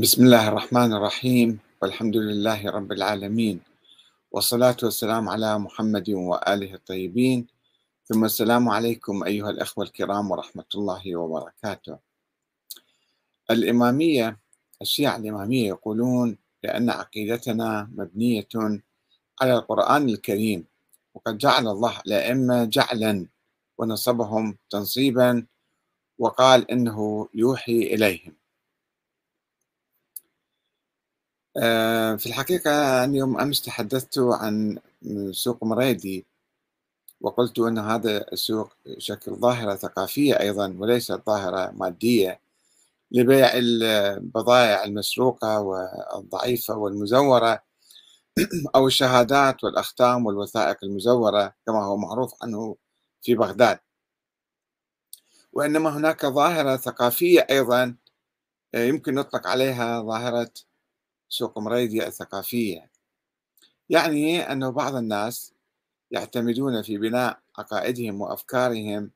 بسم الله الرحمن الرحيم والحمد لله رب العالمين والصلاة والسلام على محمد وآله الطيبين ثم السلام عليكم أيها الأخوة الكرام ورحمة الله وبركاته الإمامية الشيعة الإمامية يقولون لأن عقيدتنا مبنية على القرآن الكريم وقد جعل الله الأئمة جعلا ونصبهم تنصيبا وقال إنه يوحي إليهم آه، في الحقيقة أنا يوم أمس تحدثت عن سوق مريدي وقلت أن هذا السوق شكل ظاهرة ثقافية أيضا وليست ظاهرة مادية لبيع البضائع المسروقة والضعيفة والمزورة أو الشهادات والأختام والوثائق المزورة كما هو معروف عنه في بغداد وإنما هناك ظاهرة ثقافية أيضا آه، يمكن نطلق عليها ظاهرة سوق مريديا الثقافية يعني أن بعض الناس يعتمدون في بناء عقائدهم وأفكارهم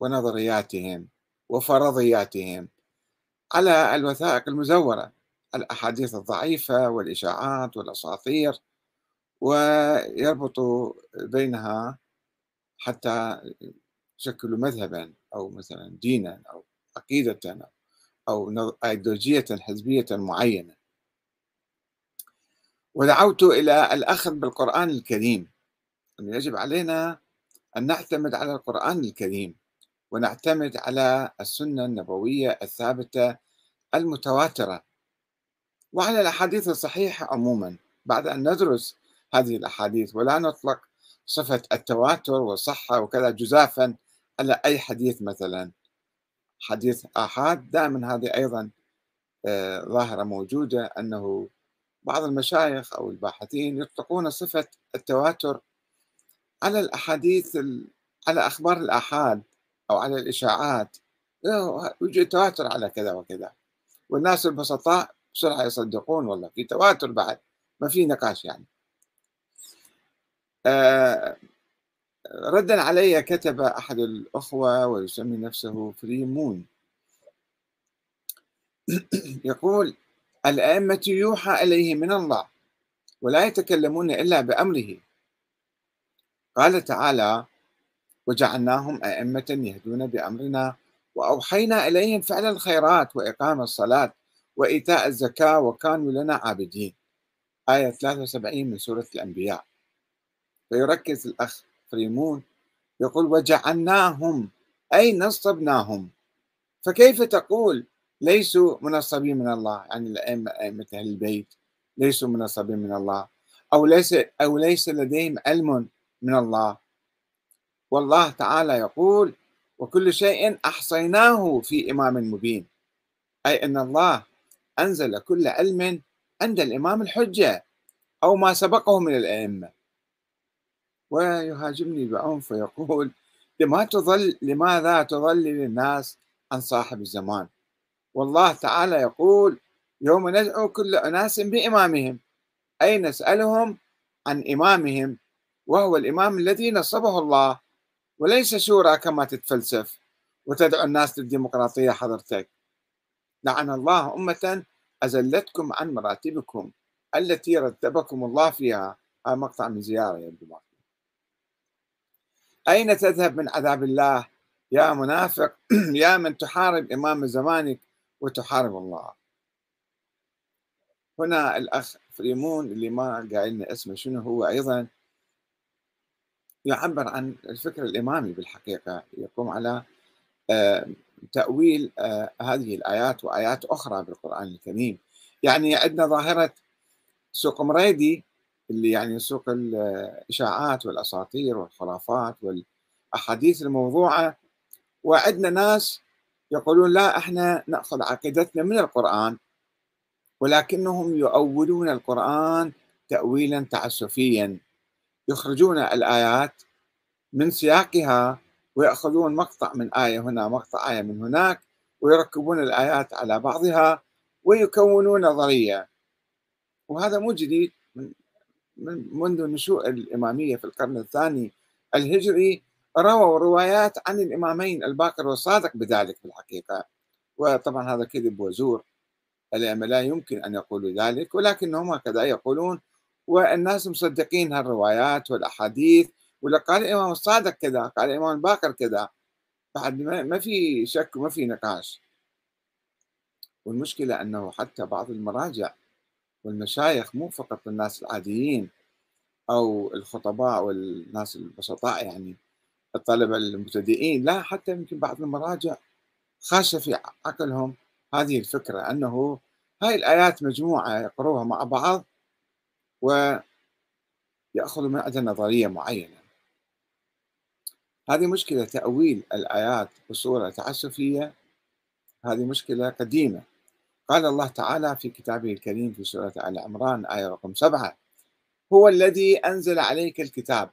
ونظرياتهم وفرضياتهم على الوثائق المزورة الأحاديث الضعيفة والإشاعات والأساطير ويربطوا بينها حتى يشكلوا مذهبا أو مثلا دينا أو عقيدة أو أيديولوجية حزبية معينة ودعوت إلى الأخذ بالقرآن الكريم يجب علينا أن نعتمد على القرآن الكريم ونعتمد على السنة النبوية الثابتة المتواترة وعلى الأحاديث الصحيحة عموما بعد أن ندرس هذه الأحاديث ولا نطلق صفة التواتر والصحة وكذا جزافا على أي حديث مثلا حديث آحاد دائما هذه أيضا آه، ظاهرة موجودة أنه بعض المشايخ أو الباحثين يطلقون صفة التواتر على الأحاديث على أخبار الآحاد أو على الإشاعات يوجد تواتر على كذا وكذا والناس البسطاء بسرعة يصدقون والله في تواتر بعد ما في نقاش يعني آه، ردا علي كتب أحد الأخوة ويسمي نفسه فريمون يقول الأئمة يوحى إليه من الله ولا يتكلمون إلا بأمره قال تعالى وجعلناهم أئمة يهدون بأمرنا وأوحينا إليهم فعل الخيرات وإقام الصلاة وإيتاء الزكاة وكانوا لنا عابدين آية 73 من سورة الأنبياء فيركز الأخ فريمون يقول وجعلناهم أي نصبناهم فكيف تقول ليسوا منصبين من الله يعني الأئمة أئمة أهل البيت ليسوا منصبين من الله أو ليس أو ليس لديهم علم من الله والله تعالى يقول وكل شيء أحصيناه في إمام مبين أي أن الله أنزل كل علم عند الإمام الحجة أو ما سبقه من الأئمة ويهاجمني بعنف ويقول لما تظل لماذا تظلل الناس عن صاحب الزمان والله تعالى يقول يوم ندعو كل أناس بإمامهم أي نسألهم عن إمامهم وهو الإمام الذي نصبه الله وليس شورى كما تتفلسف وتدعو الناس للديمقراطية حضرتك لعن الله أمة أزلتكم عن مراتبكم التي رتبكم الله فيها هذا مقطع من زيارة يا أين تذهب من عذاب الله يا منافق يا من تحارب إمام زمانك وتحارب الله هنا الأخ فريمون اللي ما قايل لنا اسمه شنو هو أيضا يعبر عن الفكر الإمامي بالحقيقة يقوم على آه، تأويل آه، هذه الآيات وآيات أخرى بالقرآن الكريم يعني عندنا ظاهرة سوق مريدي اللي يعني سوق الإشاعات والأساطير والخرافات والأحاديث الموضوعة وعندنا ناس يقولون لا احنا ناخذ عقيدتنا من القران ولكنهم يؤولون القران تاويلا تعسفيا يخرجون الايات من سياقها ويأخذون مقطع من آية هنا مقطع آية من هناك ويركبون الآيات على بعضها ويكونون نظرية وهذا مو جديد من منذ نشوء الإمامية في القرن الثاني الهجري رووا روايات عن الإمامين الباقر والصادق بذلك في الحقيقة وطبعا هذا كذب وزور الأئمة لا يمكن أن يقولوا ذلك ولكنهم هكذا يقولون والناس مصدقين هالروايات والأحاديث ولا قال الإمام الصادق كذا قال الإمام الباقر كذا بعد ما في شك وما في نقاش والمشكلة أنه حتى بعض المراجع والمشايخ مو فقط الناس العاديين أو الخطباء والناس البسطاء يعني الطلبة المبتدئين لا حتى يمكن بعض المراجع خاشة في عقلهم هذه الفكرة أنه هاي الآيات مجموعة يقروها مع بعض ويأخذوا من عندها نظرية معينة هذه مشكلة تأويل الآيات بصورة تعسفية هذه مشكلة قديمة قال الله تعالى في كتابه الكريم في سورة آل عمران آية رقم سبعة هو الذي أنزل عليك الكتاب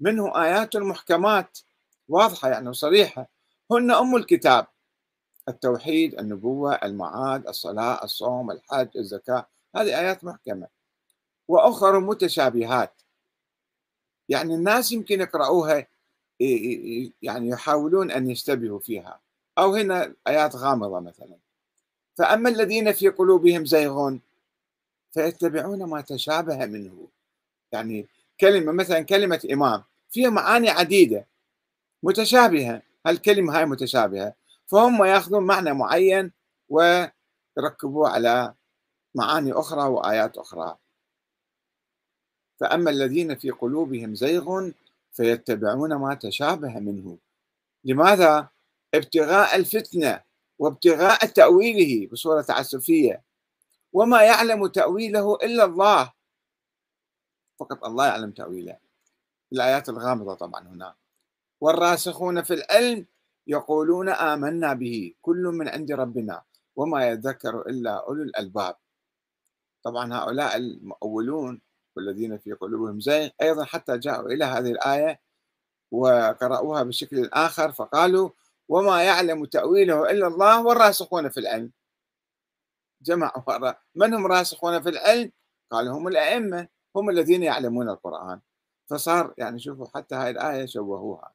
منه آيات محكمات واضحة يعني وصريحة هن أم الكتاب التوحيد النبوة المعاد الصلاة الصوم الحج الزكاة هذه آيات محكمة وأخر متشابهات يعني الناس يمكن يقرأوها يعني يحاولون أن يشتبهوا فيها أو هنا آيات غامضة مثلا فأما الذين في قلوبهم زيغون فيتبعون ما تشابه منه يعني كلمة مثلا كلمة إمام فيها معاني عديدة متشابهة هالكلمة هاي متشابهة فهم يأخذون معنى معين ويركبوه على معاني أخرى وآيات أخرى فأما الذين في قلوبهم زيغ فيتبعون ما تشابه منه لماذا؟ ابتغاء الفتنة وابتغاء تأويله بصورة تعسفية وما يعلم تأويله إلا الله فقط الله يعلم تأويله الآيات الغامضة طبعا هنا والراسخون في العلم يقولون آمنا به كل من عند ربنا وما يذكر إلا أولو الألباب طبعا هؤلاء المؤولون والذين في قلوبهم زين أيضا حتى جاءوا إلى هذه الآية وقرأوها بشكل آخر فقالوا وما يعلم تأويله إلا الله والراسخون في العلم جمعوا من هم راسخون في العلم قالوا هم الأئمة هم الذين يعلمون القرآن فصار يعني شوفوا حتى هاي الآية شوهوها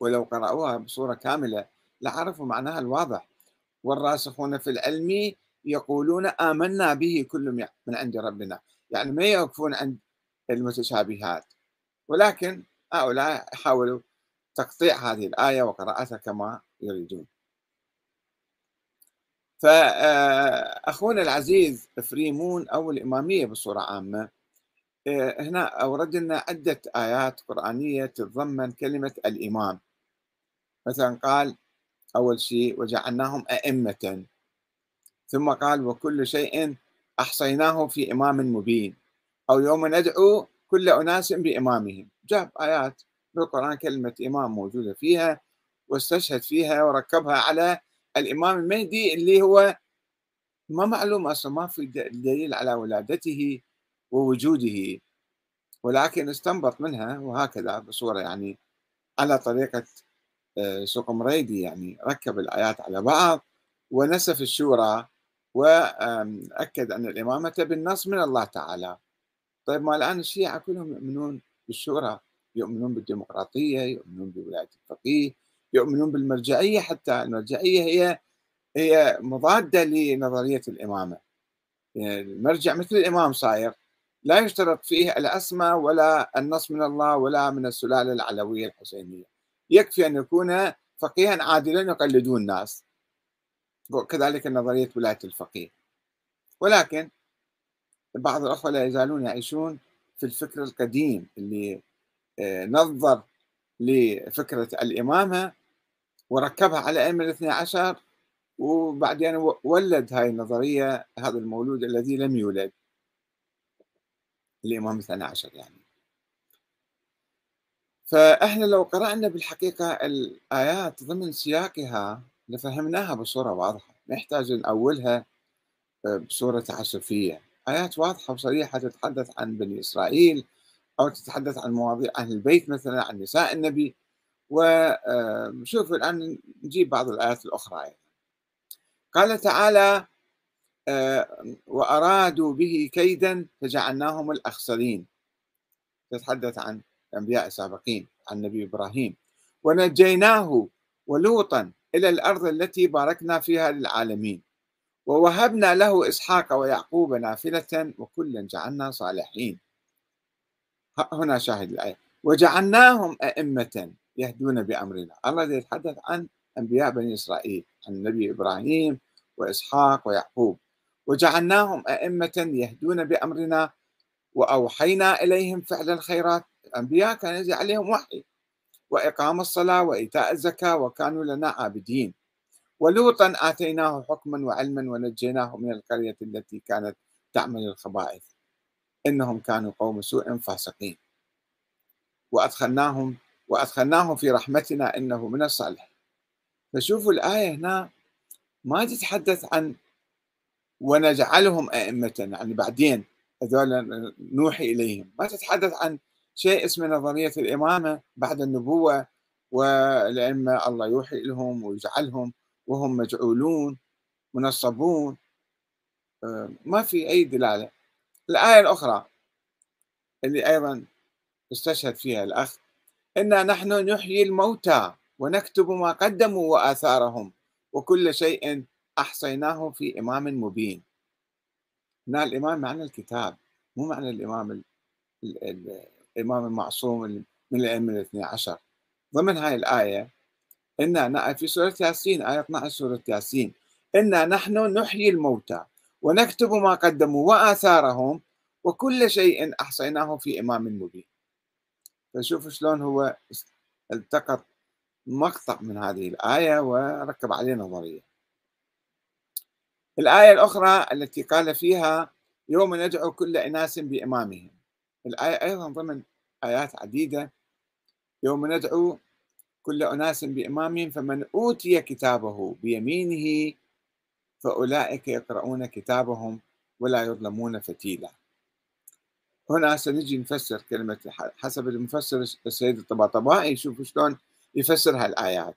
ولو قرأوها بصورة كاملة لعرفوا معناها الواضح والراسخون في العلم يقولون آمنا به كل من عند ربنا يعني ما يوقفون عند المتشابهات ولكن هؤلاء حاولوا تقطيع هذه الآية وقراءتها كما يريدون فأخونا آه، العزيز فريمون أو الإمامية بصورة عامة آه، هنا أورد لنا عدة آيات قرآنية تتضمن كلمة الإمام مثلا قال أول شيء وجعلناهم أئمة ثم قال وكل شيء أحصيناه في إمام مبين أو يوم ندعو كل أناس بإمامهم جاب آيات بالقرآن كلمة إمام موجودة فيها واستشهد فيها وركبها على الامام المهدي اللي هو ما معلوم اصلا ما في دليل على ولادته ووجوده ولكن استنبط منها وهكذا بصوره يعني على طريقه آه، مريدي يعني ركب الايات على بعض ونسف الشورى واكد ان الامامه بالنص من الله تعالى طيب ما الان الشيعه كلهم يؤمنون بالشورى يؤمنون بالديمقراطيه يؤمنون بولايه الفقيه يؤمنون بالمرجعيه حتى المرجعيه هي هي مضاده لنظريه الامامه يعني المرجع مثل الامام صاير لا يشترط فيه الاسماء ولا النص من الله ولا من السلاله العلويه الحسينيه يكفي ان يكون فقيها عادلا يقلدون الناس كذلك نظريه ولايه الفقيه ولكن بعض الاخوه لا يزالون يعيشون في الفكر القديم اللي آه، نظر لفكره الامامه وركبها على علم الاثنى عشر وبعدين ولد هاي النظرية هذا المولود الذي لم يولد الإمام الثاني عشر يعني فإحنا لو قرأنا بالحقيقة الآيات ضمن سياقها لفهمناها بصورة واضحة نحتاج نأولها آه، بصورة تعسفية آيات واضحة وصريحة تتحدث عن بني إسرائيل أو تتحدث عن مواضيع أهل البيت مثلا عن نساء النبي ونشوف الآن نجيب بعض الآيات الأخرى أيضا قال تعالى وأرادوا به كيدا فجعلناهم الأخسرين تتحدث عن الأنبياء السابقين عن نبي إبراهيم ونجيناه ولوطا إلى الأرض التي باركنا فيها للعالمين ووهبنا له إسحاق ويعقوب نافلة وكلا جعلنا صالحين هنا شاهد الآية وجعلناهم أئمة يهدون بأمرنا الله يتحدث عن أنبياء بني إسرائيل عن النبي إبراهيم وإسحاق ويعقوب وجعلناهم أئمة يهدون بأمرنا وأوحينا إليهم فعل الخيرات الأنبياء كان يجي عليهم وحي وإقام الصلاة وإيتاء الزكاة وكانوا لنا عابدين ولوطا آتيناه حكما وعلما ونجيناه من القرية التي كانت تعمل الخبائث إنهم كانوا قوم سوء فاسقين وأدخلناهم وأدخلناهم في رحمتنا إنه من الصالح فشوفوا الآية هنا ما تتحدث عن ونجعلهم أئمة يعني بعدين هذول نوحي إليهم ما تتحدث عن شيء اسمه نظرية الإمامة بعد النبوة والأئمة الله يوحي لهم ويجعلهم وهم مجعولون منصبون آه، ما في أي دلالة الآية الأخرى اللي أيضا استشهد فيها الأخ إنا نحن نحيي الموتى ونكتب ما قدموا وآثارهم وكل شيء أحصيناه في إمام مبين هنا الإمام معنى الكتاب مو معنى الإمام ال... ال... الإمام المعصوم من الأئمة الاثني عشر ضمن هاي الآية إنا في سورة ياسين آية 12 سورة ياسين إنا نحن نحيي الموتى ونكتب ما قدموا وآثارهم وكل شيء أحصيناه في إمام مبين فشوف شلون هو التقط مقطع من هذه الآية وركب عليه نظرية الآية الأخرى التي قال فيها يوم ندعو كل إناس بإمامهم الآية أيضا ضمن آيات عديدة يوم ندعو كل أناس بإمامهم فمن أوتي كتابه بيمينه فأولئك يقرؤون كتابهم ولا يظلمون فتيلا هنا سنجي نفسر كلمة حسب المفسر السيد الطباطبائي يشوف شلون يفسر هالآيات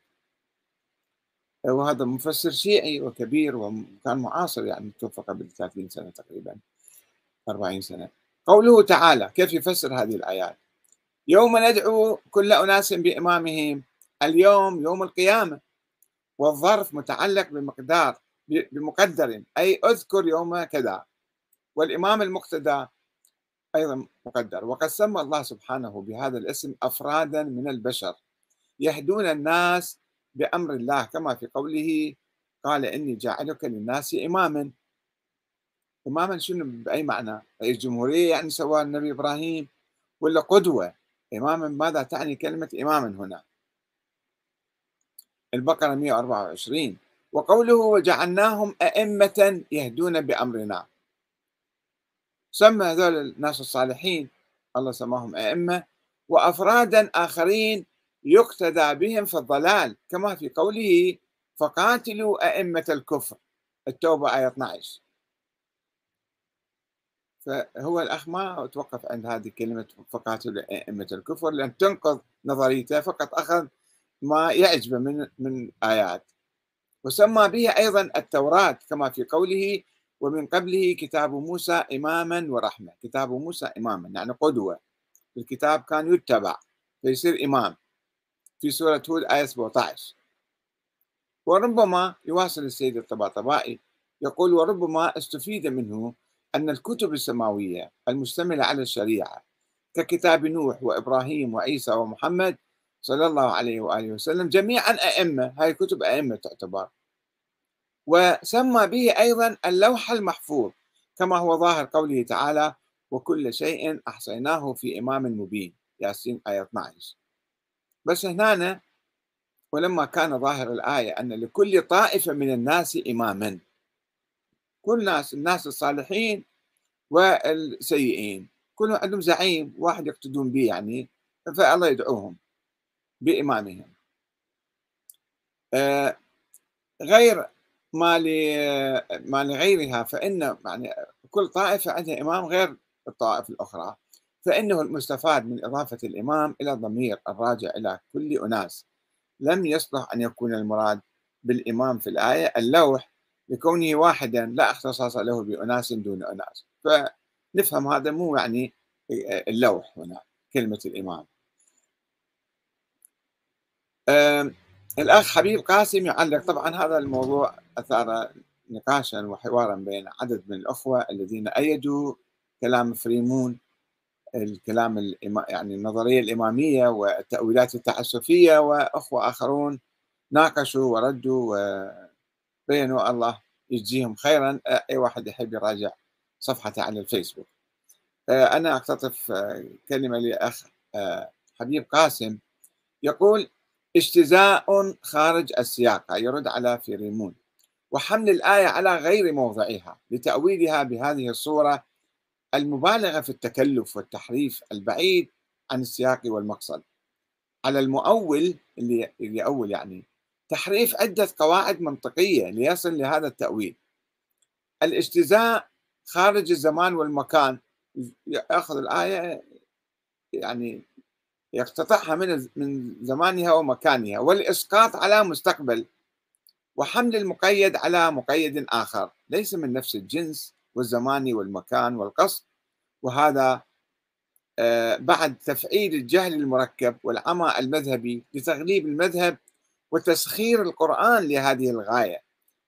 وهذا مفسر شيعي وكبير وكان معاصر يعني توفى قبل 30 سنة تقريبا 40 سنة قوله تعالى كيف يفسر هذه الآيات يوم ندعو كل أناس بإمامهم اليوم يوم القيامة والظرف متعلق بمقدار بمقدر أي أذكر يوم كذا والإمام المقتدى أيضا مقدر وقد سمى الله سبحانه بهذا الاسم أفرادا من البشر يهدون الناس بأمر الله كما في قوله قال إني جاعلك للناس إماما إماما شنو بأي معنى الجمهورية يعني سواء النبي إبراهيم ولا قدوة إماما ماذا تعني كلمة إماما هنا البقرة 124 وقوله وجعلناهم أئمة يهدون بأمرنا سمى هذول الناس الصالحين الله سماهم أئمة وأفرادا آخرين يقتدى بهم في الضلال كما في قوله فقاتلوا أئمة الكفر التوبة آية 12 فهو الأخ ما توقف عند هذه كلمة فقاتلوا أئمة الكفر لأن تنقض نظريته فقط أخذ ما يعجبه من من آيات وسمى بها أيضا التوراة كما في قوله ومن قبله كتاب موسى إماما ورحمة كتاب موسى إماما يعني قدوة الكتاب كان يتبع فيصير إمام في سورة هود آية 17 وربما يواصل السيد الطباطبائي يقول وربما استفيد منه أن الكتب السماوية المشتملة على الشريعة ككتاب نوح وإبراهيم وعيسى ومحمد صلى الله عليه وآله وسلم جميعا أئمة هاي كتب أئمة تعتبر وسمى به أيضا اللوح المحفوظ كما هو ظاهر قوله تعالى وكل شيء أحصيناه في إمام مبين ياسين آية 12 بس هنا ولما كان ظاهر الآية أن لكل طائفة من الناس إماما كل ناس الناس الصالحين والسيئين كلهم عندهم زعيم واحد يقتدون به يعني فالله يدعوهم بإمامهم آه، غير ما ما لغيرها فإن يعني كل طائفة عندها إمام غير الطائف الأخرى فإنه المستفاد من إضافة الإمام إلى الضمير الراجع إلى كل أناس لم يصلح أن يكون المراد بالإمام في الآية اللوح لكونه واحدا لا اختصاص له بأناس دون أناس فنفهم هذا مو يعني اللوح هنا كلمة الإمام الأخ حبيب قاسم يعلق طبعا هذا الموضوع أثار نقاشا وحوارا بين عدد من الأخوة الذين أيدوا كلام فريمون الكلام الإما... يعني النظرية الإمامية والتأويلات التعسفية وأخوة آخرون ناقشوا وردوا وبينوا الله يجزيهم خيرا أي واحد يحب يراجع صفحته على الفيسبوك أنا أقتطف كلمة لأخ حبيب قاسم يقول اجتزاء خارج السياق يرد على فيريمون وحمل الآية على غير موضعها لتأويلها بهذه الصورة المبالغة في التكلف والتحريف البعيد عن السياق والمقصد على المؤول اللي أول يعني تحريف عدة قواعد منطقية ليصل لهذا التأويل الاجتزاء خارج الزمان والمكان يأخذ الآية يعني يقتطعها من من زمانها ومكانها والإسقاط على مستقبل وحمل المقيد على مقيد آخر ليس من نفس الجنس والزمان والمكان والقصد وهذا آه، بعد تفعيل الجهل المركب والعمى المذهبي لتغليب المذهب وتسخير القرآن لهذه الغاية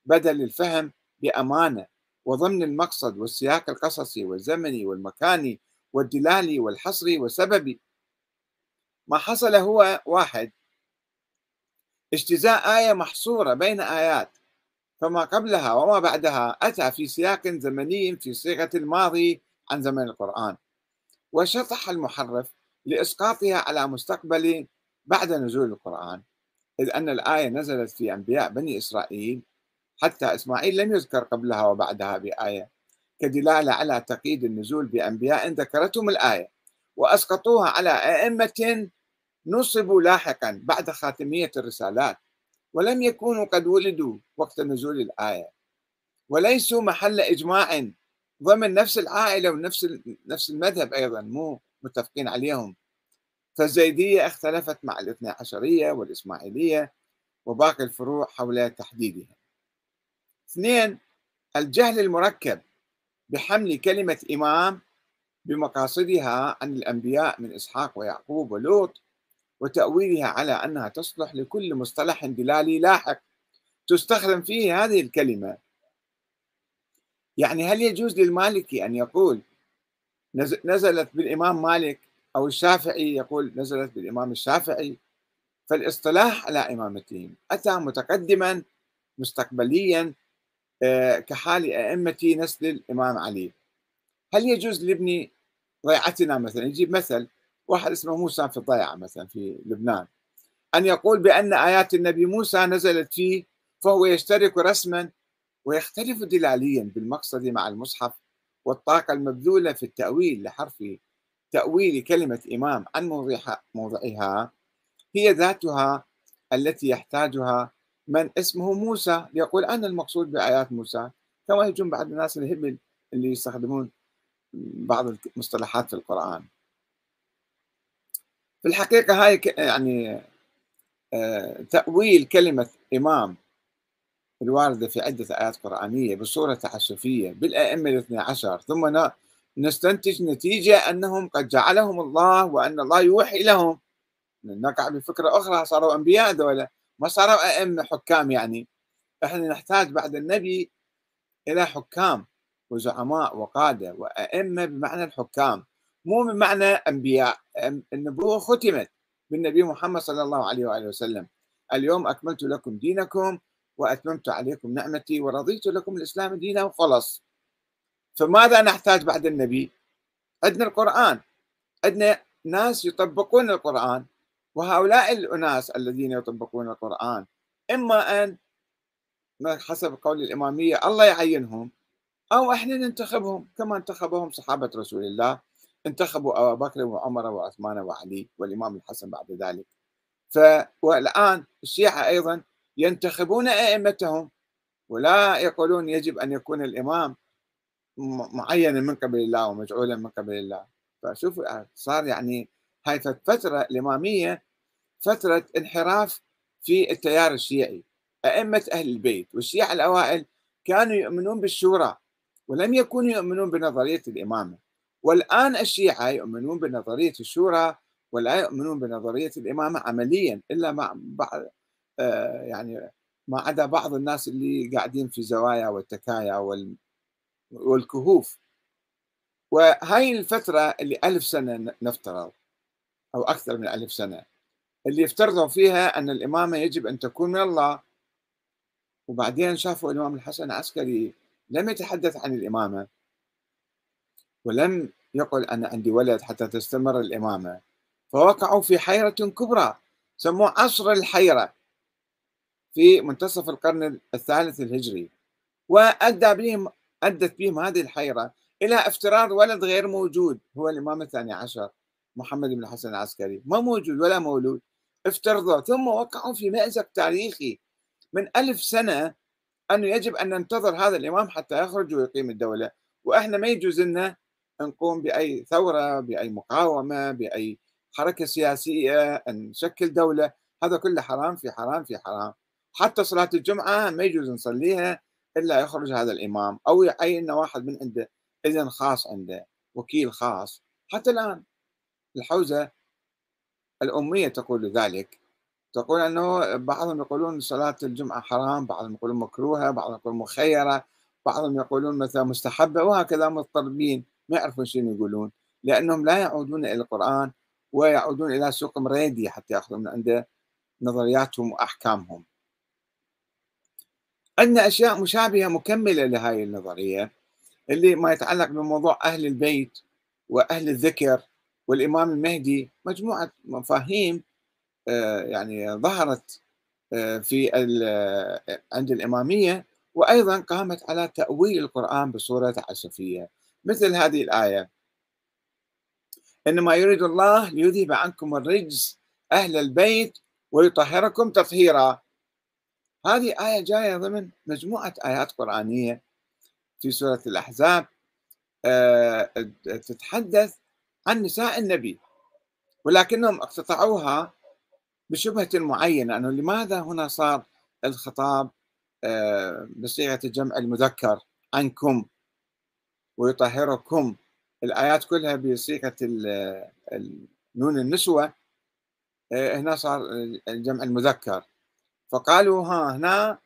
بدل الفهم بأمانة وضمن المقصد والسياق القصصي والزمني والمكاني والدلالي والحصري والسببي ما حصل هو واحد اجتزاء آية محصورة بين آيات فما قبلها وما بعدها أتى في سياق زمني في صيغة الماضي عن زمن القرآن وشطح المحرف لإسقاطها على مستقبل بعد نزول القرآن إذ أن الآية نزلت في أنبياء بني إسرائيل حتى إسماعيل لم يذكر قبلها وبعدها بآية كدلالة على تقييد النزول بأنبياء ذكرتهم الآية وأسقطوها على أئمة نصبوا لاحقا بعد خاتمية الرسالات ولم يكونوا قد ولدوا وقت نزول الآية وليسوا محل إجماع ضمن نفس العائلة ونفس نفس المذهب أيضا مو متفقين عليهم فالزيدية اختلفت مع الاثنى عشرية والإسماعيلية وباقي الفروع حول تحديدها اثنين الجهل المركب بحمل كلمة إمام بمقاصدها عن الأنبياء من إسحاق ويعقوب ولوط وتأويلها على أنها تصلح لكل مصطلح دلالي لاحق تستخدم فيه هذه الكلمة يعني هل يجوز للمالكي أن يقول نزلت بالإمام مالك أو الشافعي يقول نزلت بالإمام الشافعي فالاصطلاح على إمامتهم أتى متقدما مستقبليا آه، كحال أئمة نسل الإمام علي هل يجوز لابن ضيعتنا مثلا يجيب مثل واحد اسمه موسى في الضيعة مثلا في لبنان أن يقول بأن آيات النبي موسى نزلت فيه فهو يشترك رسما ويختلف دلاليا بالمقصد مع المصحف والطاقة المبذولة في التأويل لحرف تأويل كلمة إمام عن موضعها هي ذاتها التي يحتاجها من اسمه موسى يقول أنا المقصود بآيات موسى كما يجون بعض الناس الهبل اللي يستخدمون بعض المصطلحات في القرآن في الحقيقة هاي يعني آه، تأويل كلمة إمام الواردة في عدة آيات قرآنية بصورة تعسفية بالأئمة الاثنى عشر ثم نستنتج نتيجة أنهم قد جعلهم الله وأن الله يوحي لهم نقع بفكرة أخرى صاروا أنبياء دولة ما صاروا أئمة حكام يعني احنا نحتاج بعد النبي إلى حكام وزعماء وقادة وأئمة بمعنى الحكام مو بمعنى أنبياء النبوة ختمت بالنبي محمد صلى الله عليه وآله وسلم اليوم أكملت لكم دينكم وأتممت عليكم نعمتي ورضيت لكم الإسلام دينا وخلص فماذا نحتاج بعد النبي عندنا القرآن عندنا ناس يطبقون القرآن وهؤلاء الأناس الذين يطبقون القرآن إما أن حسب قول الإمامية الله يعينهم أو إحنا ننتخبهم كما انتخبهم صحابة رسول الله انتخبوا أبا بكر وعمر وعثمان وعلي والإمام الحسن بعد ذلك ف والآن الشيعة أيضا ينتخبون أئمتهم ولا يقولون يجب أن يكون الإمام معينا من قبل الله ومجعولا من قبل الله فشوف صار يعني هاي فترة الإمامية فترة انحراف في التيار الشيعي أئمة أهل البيت والشيعة الأوائل كانوا يؤمنون بالشورى ولم يكونوا يؤمنون بنظرية الإمامة والآن الشيعة يؤمنون بنظرية الشورى ولا يؤمنون بنظرية الإمامة عمليا إلا مع بعض آه، يعني ما عدا بعض الناس اللي قاعدين في زوايا والتكايا والكهوف وهاي الفترة اللي ألف سنة نفترض أو أكثر من ألف سنة اللي افترضوا فيها أن الإمامة يجب أن تكون من الله وبعدين شافوا الإمام الحسن العسكري لم يتحدث عن الإمامة ولم يقل أنا عندي ولد حتى تستمر الإمامة فوقعوا في حيرة كبرى سموه عصر الحيرة في منتصف القرن الثالث الهجري وأدى بهم أدت بهم هذه الحيرة إلى افتراض ولد غير موجود هو الإمام الثاني عشر محمد بن الحسن العسكري ما موجود ولا مولود افترضوا ثم وقعوا في مأزق تاريخي من ألف سنة أنه يجب أن ننتظر هذا الإمام حتى يخرج ويقيم الدولة وإحنا ما يجوز لنا نقوم باي ثوره باي مقاومه باي حركه سياسيه ان نشكل دوله هذا كله حرام في حرام في حرام حتى صلاه الجمعه ما يجوز نصليها الا يخرج هذا الامام او يعين واحد من عنده اذن خاص عنده وكيل خاص حتى الان الحوزه الاميه تقول ذلك تقول انه بعضهم يقولون صلاه الجمعه حرام بعضهم يقولون مكروهه بعضهم يقولون مخيره بعضهم يقولون مثلا مستحبه وهكذا مضطربين ما يعرفون شنو يقولون لانهم لا يعودون الى القران ويعودون الى سوق مريدي حتى ياخذون من عنده نظرياتهم واحكامهم. عندنا اشياء مشابهه مكمله لهذه النظريه اللي ما يتعلق بموضوع اهل البيت واهل الذكر والامام المهدي مجموعه مفاهيم آه، يعني ظهرت آه، في آه، عند الاماميه وايضا قامت على تاويل القران بصوره تعسفيه مثل هذه الآية إنما يريد الله ليذهب عنكم الرجز أهل البيت ويطهركم تطهيرا هذه آية جاية ضمن مجموعة آيات قرآنية في سورة الأحزاب آه، تتحدث عن نساء النبي ولكنهم اقتطعوها بشبهة معينة أنه لماذا هنا صار الخطاب آه، بصيغة الجمع المذكر عنكم ويطهركم الآيات كلها بصيغة نون النسوة آه، هنا صار الجمع المذكر فقالوا ها هنا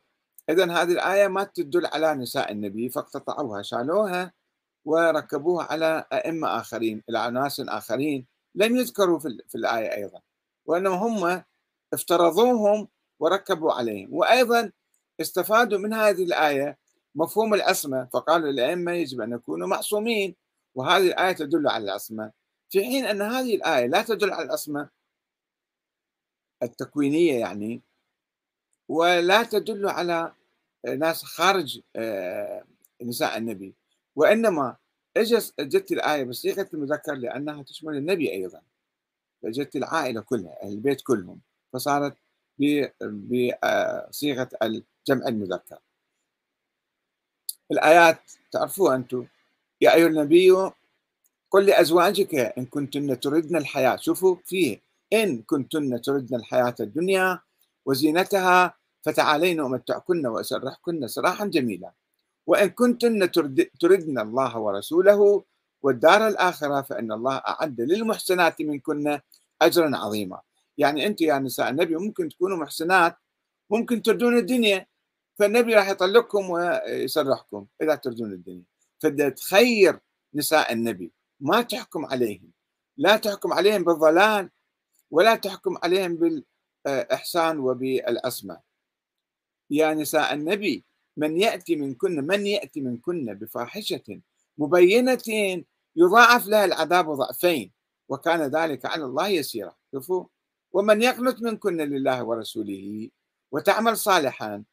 إذا هذه الآية ما تدل على نساء النبي فاقتطعوها شالوها وركبوها على أئمة آخرين إلى ناس آخرين لم يذكروا في الآية أيضا وأنهم هم افترضوهم وركبوا عليهم وأيضا استفادوا من هذه الآية مفهوم العصمة فقال الأئمة يجب أن يكونوا معصومين وهذه الآية تدل على العصمة في حين أن هذه الآية لا تدل على العصمة التكوينية يعني ولا تدل على ناس خارج آه، نساء النبي وإنما اجت الآية بصيغة المذكر لأنها تشمل النبي أيضا فجت العائلة كلها البيت كلهم فصارت بصيغة آه، الجمع المذكر الآيات تعرفوها أنتم يا أيها النبي قل لأزواجك إن كنتن تردن الحياة شوفوا فيه إن كنتن تردن الحياة الدنيا وزينتها فتعالين أمتعكن وأسرحكن سراحا جميلا وإن كنتن تردن الله ورسوله والدار الآخرة فإن الله أعد للمحسنات منكن أجرا عظيما يعني أنت يا نساء النبي ممكن تكونوا محسنات ممكن تردون الدنيا فالنبي راح يطلقكم ويسرحكم اذا تردون الدنيا فده تخير نساء النبي ما تحكم عليهم لا تحكم عليهم بالضلال ولا تحكم عليهم بالاحسان وبالعصمه يا نساء النبي من ياتي منكن من ياتي منكن بفاحشه مبينه يضاعف لها العذاب ضعفين وكان ذلك على الله يسيرا شوفوا ومن يقنت منكن لله ورسوله وتعمل صالحا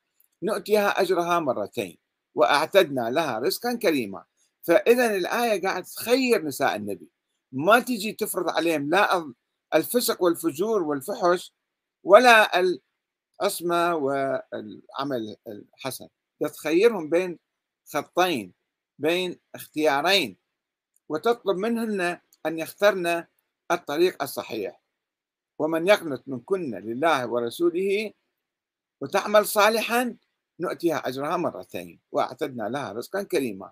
نؤتيها أجرها مرتين وأعتدنا لها رزقا كريما فإذا الآية قاعد تخير نساء النبي ما تجي تفرض عليهم لا الفسق والفجور والفحش ولا العصمة والعمل الحسن تخيرهم بين خطين بين اختيارين وتطلب منهن أن يخترن الطريق الصحيح ومن يقنط منكن لله ورسوله وتعمل صالحا نؤتيها أجرها مرتين وأعتدنا لها رزقا كريما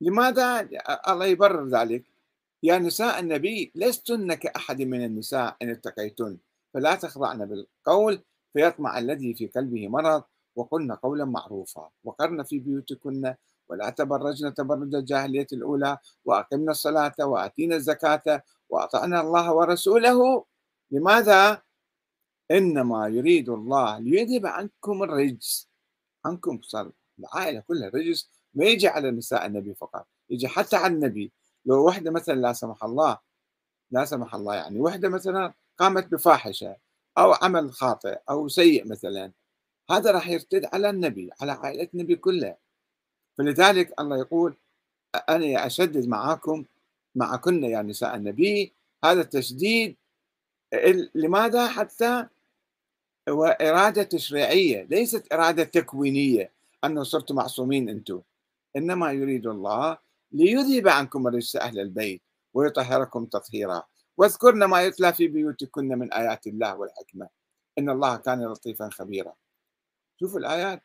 لماذا الله يبرر ذلك يا نساء النبي لستن كأحد من النساء إن اتقيتن فلا تخضعن بالقول فيطمع الذي في قلبه مرض وقلن قولا معروفا وقرن في بيوتكن ولا تبرجن تبرج الجاهلية الأولى وأقمنا الصلاة وآتينا الزكاة وأطعنا الله ورسوله لماذا؟ إنما يريد الله ليذهب عنكم الرجس عنكم صار العائلة كلها رجس ما يجي على نساء النبي فقط يجي حتى على النبي لو وحدة مثلا لا سمح الله لا سمح الله يعني وحدة مثلا قامت بفاحشة أو عمل خاطئ أو سيء مثلا هذا راح يرتد على النبي على عائلة النبي كلها فلذلك الله يقول أنا أشدد معاكم معكن يا نساء النبي هذا التشديد لماذا حتى وإرادة تشريعية ليست إرادة تكوينية أنه صرتم معصومين أنتم إنما يريد الله ليذهب عنكم الرجس أهل البيت ويطهركم تطهيرا واذكرن ما يتلى في بيوتكن من آيات الله والحكمة إن الله كان لطيفا خبيرا شوفوا الآيات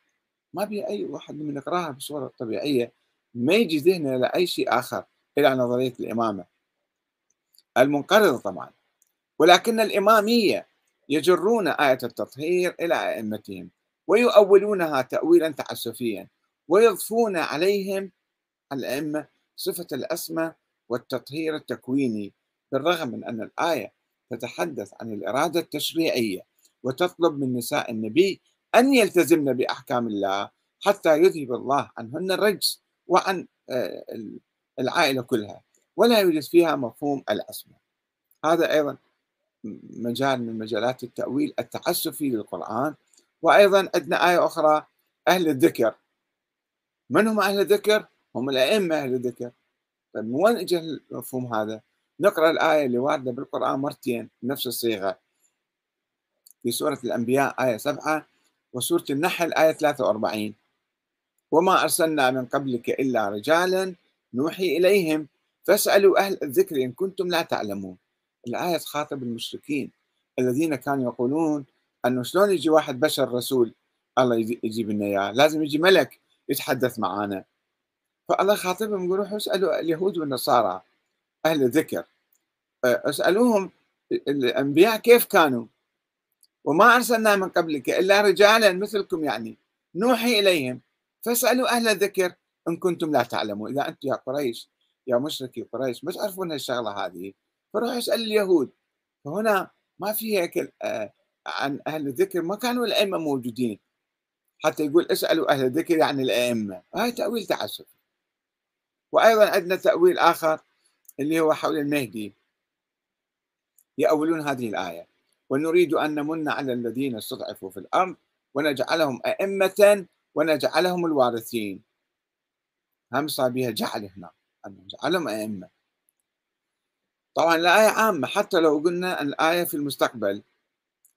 ما بها أي واحد من يقراها بصورة طبيعية ما يجي ذهنه إلى أي شيء آخر إلى نظرية الإمامة المنقرضة طبعا ولكن الإمامية يجرون آية التطهير إلى أئمتهم ويؤولونها تأويلا تعسفيا ويضفون عليهم الأئمة صفة الأسمى والتطهير التكويني بالرغم من أن الآية تتحدث عن الإرادة التشريعية وتطلب من نساء النبي أن يلتزمن بأحكام الله حتى يذهب الله عنهن الرجس وعن آه، العائلة كلها ولا يوجد فيها مفهوم الأسمى هذا أيضا مجال من مجالات التأويل التعسفي للقرآن وأيضا عندنا آية أخرى أهل الذكر من هم أهل الذكر؟ هم الأئمة أهل الذكر طيب من وين اجى المفهوم هذا؟ نقرأ الآية اللي واردة بالقرآن مرتين بنفس الصيغة في سورة الأنبياء آية 7 وسورة النحل آية 43 وما أرسلنا من قبلك إلا رجالا نوحي إليهم فاسألوا أهل الذكر إن كنتم لا تعلمون الآية تخاطب المشركين الذين كانوا يقولون أنه شلون يجي واحد بشر رسول الله يجيب لنا إياه لازم يجي ملك يتحدث معانا فالله خاطبهم يقول روحوا اسألوا اليهود والنصارى أهل الذكر أه، اسألوهم الأنبياء كيف كانوا وما أرسلنا من قبلك إلا رجالا مثلكم يعني نوحي إليهم فاسألوا أهل الذكر إن كنتم لا تعلمون إذا أنتم يا قريش يا مشركي قريش ما تعرفون الشغلة هذه فراح يسأل اليهود فهنا ما في هيك آه، عن أهل الذكر ما كانوا الأئمة موجودين حتى يقول اسألوا أهل الذكر يعني الأئمة هاي تأويل تعسفي وأيضا عندنا تأويل آخر اللي هو حول المهدي يأولون هذه الآية ونريد أن نمن على الذين استضعفوا في الأرض ونجعلهم أئمة ونجعلهم الوارثين هم صار بها جعل هنا أن نجعلهم أئمة طبعا الآية عامة حتى لو قلنا الآية في المستقبل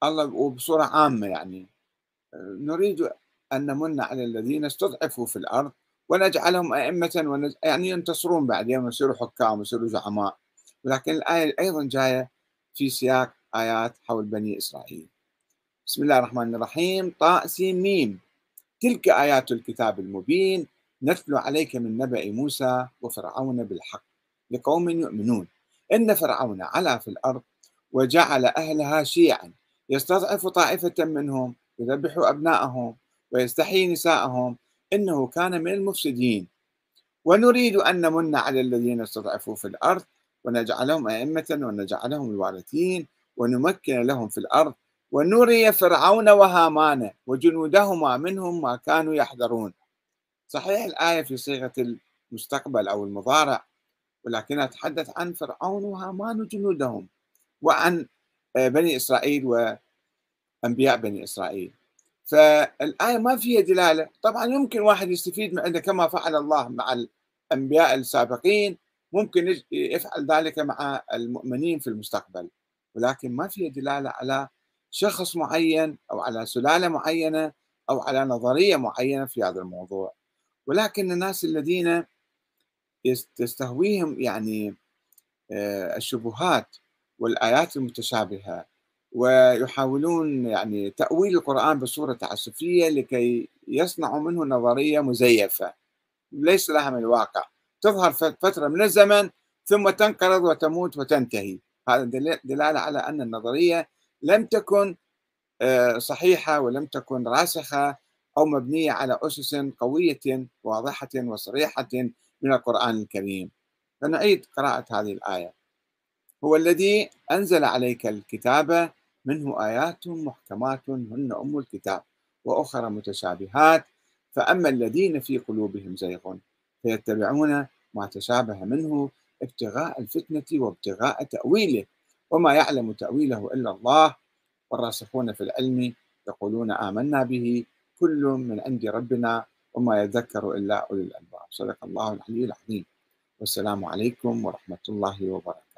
الله وبصورة عامة يعني نريد أن نمن على الذين استضعفوا في الأرض ونجعلهم أئمة ونج... يعني ينتصرون بعد يوم يصيروا حكام ويصيروا زعماء ولكن الآية أيضا جاية في سياق آيات حول بني إسرائيل بسم الله الرحمن الرحيم طاء ميم تلك آيات الكتاب المبين نتلو عليك من نبأ موسى وفرعون بالحق لقوم يؤمنون إن فرعون علا في الأرض وجعل أهلها شيعا يستضعف طائفة منهم يذبح أبناءهم ويستحيي نساءهم إنه كان من المفسدين ونريد أن نمن على الذين استضعفوا في الأرض ونجعلهم أئمة ونجعلهم الوارثين ونمكن لهم في الأرض ونري فرعون وهامان وجنودهما منهم ما كانوا يحذرون صحيح الآية في صيغة المستقبل أو المضارع ولكن أتحدث عن فرعون وهامان وجنودهم وعن آه، بني إسرائيل وأنبياء بني إسرائيل فالآية ما فيها دلالة طبعا يمكن واحد يستفيد من كما فعل الله مع الأنبياء السابقين ممكن يفعل ذلك مع المؤمنين في المستقبل ولكن ما فيها دلالة على شخص معين أو على سلالة معينة أو على نظرية معينة في هذا الموضوع ولكن الناس الذين تستهويهم يعني آه، الشبهات والآيات المتشابهة ويحاولون يعني تأويل القرآن بصورة تعسفية لكي يصنعوا منه نظرية مزيفة ليس لها من الواقع تظهر فترة من الزمن ثم تنقرض وتموت وتنتهي هذا دلالة على أن النظرية لم تكن آه، صحيحة ولم تكن راسخة أو مبنية على أسس قوية واضحة وصريحة من القرآن الكريم فنعيد قراءة هذه الآية هو الذي أنزل عليك الكتاب منه آيات محكمات هن أم الكتاب وأخرى متشابهات فأما الذين في قلوبهم زيغ فيتبعون ما تشابه منه ابتغاء الفتنة وابتغاء تأويله وما يعلم تأويله إلا الله والراسخون في العلم يقولون آمنا به كل من عند ربنا وما يذكر إلا أولي الألباب صدق الله العلي العظيم والسلام عليكم ورحمة الله وبركاته